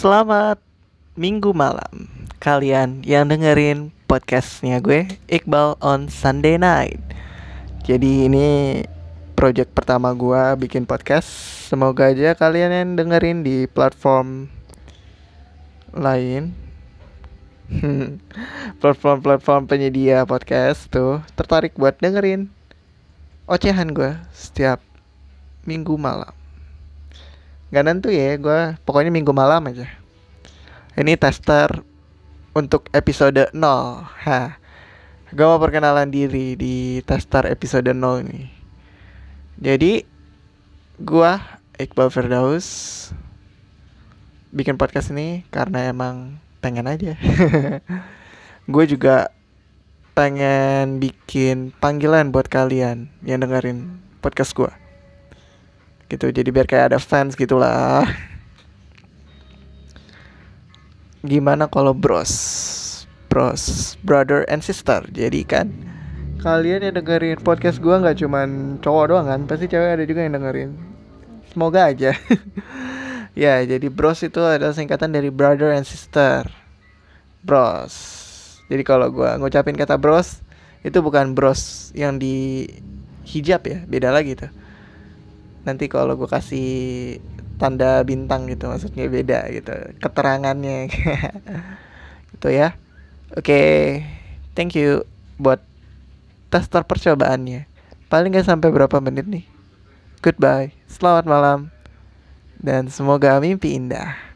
Selamat minggu malam. Kalian yang dengerin podcastnya gue Iqbal on Sunday night. Jadi ini project pertama gue bikin podcast. Semoga aja kalian yang dengerin di platform lain. Platform-platform penyedia podcast tuh Tertarik buat dengerin Ocehan gue setiap minggu malam Gak nentu ya gue Pokoknya minggu malam aja. Ini tester Untuk episode 0 ha. Gue mau perkenalan diri Di tester episode 0 ini. Jadi Gue Iqbal Firdaus. Bikin podcast ini Karena emang pengen aja. Gue juga Pengen bikin panggilan buat kalian Yang dengerin podcast gue gitu. Jadi biar kayak ada fans gitulah. Gimana kalau bros bros brother and sister? Jadi kan kalian yang dengerin podcast gue nggak cuman cowok doang kan pasti cewek ada juga yang dengerin. Semoga aja. Ya jadi bros itu adalah singkatan dari brother and sister. Bros. Jadi kalau gue ngucapin kata bros itu bukan bros yang di hijab ya beda lagi tuh nanti kalau gue kasih tanda bintang gitu maksudnya beda gitu keterangannya. Gitu ya. Oke okay, thank you buat tester percobaannya paling gak sampai berapa menit nih? Goodbye selamat malam dan semoga mimpi indah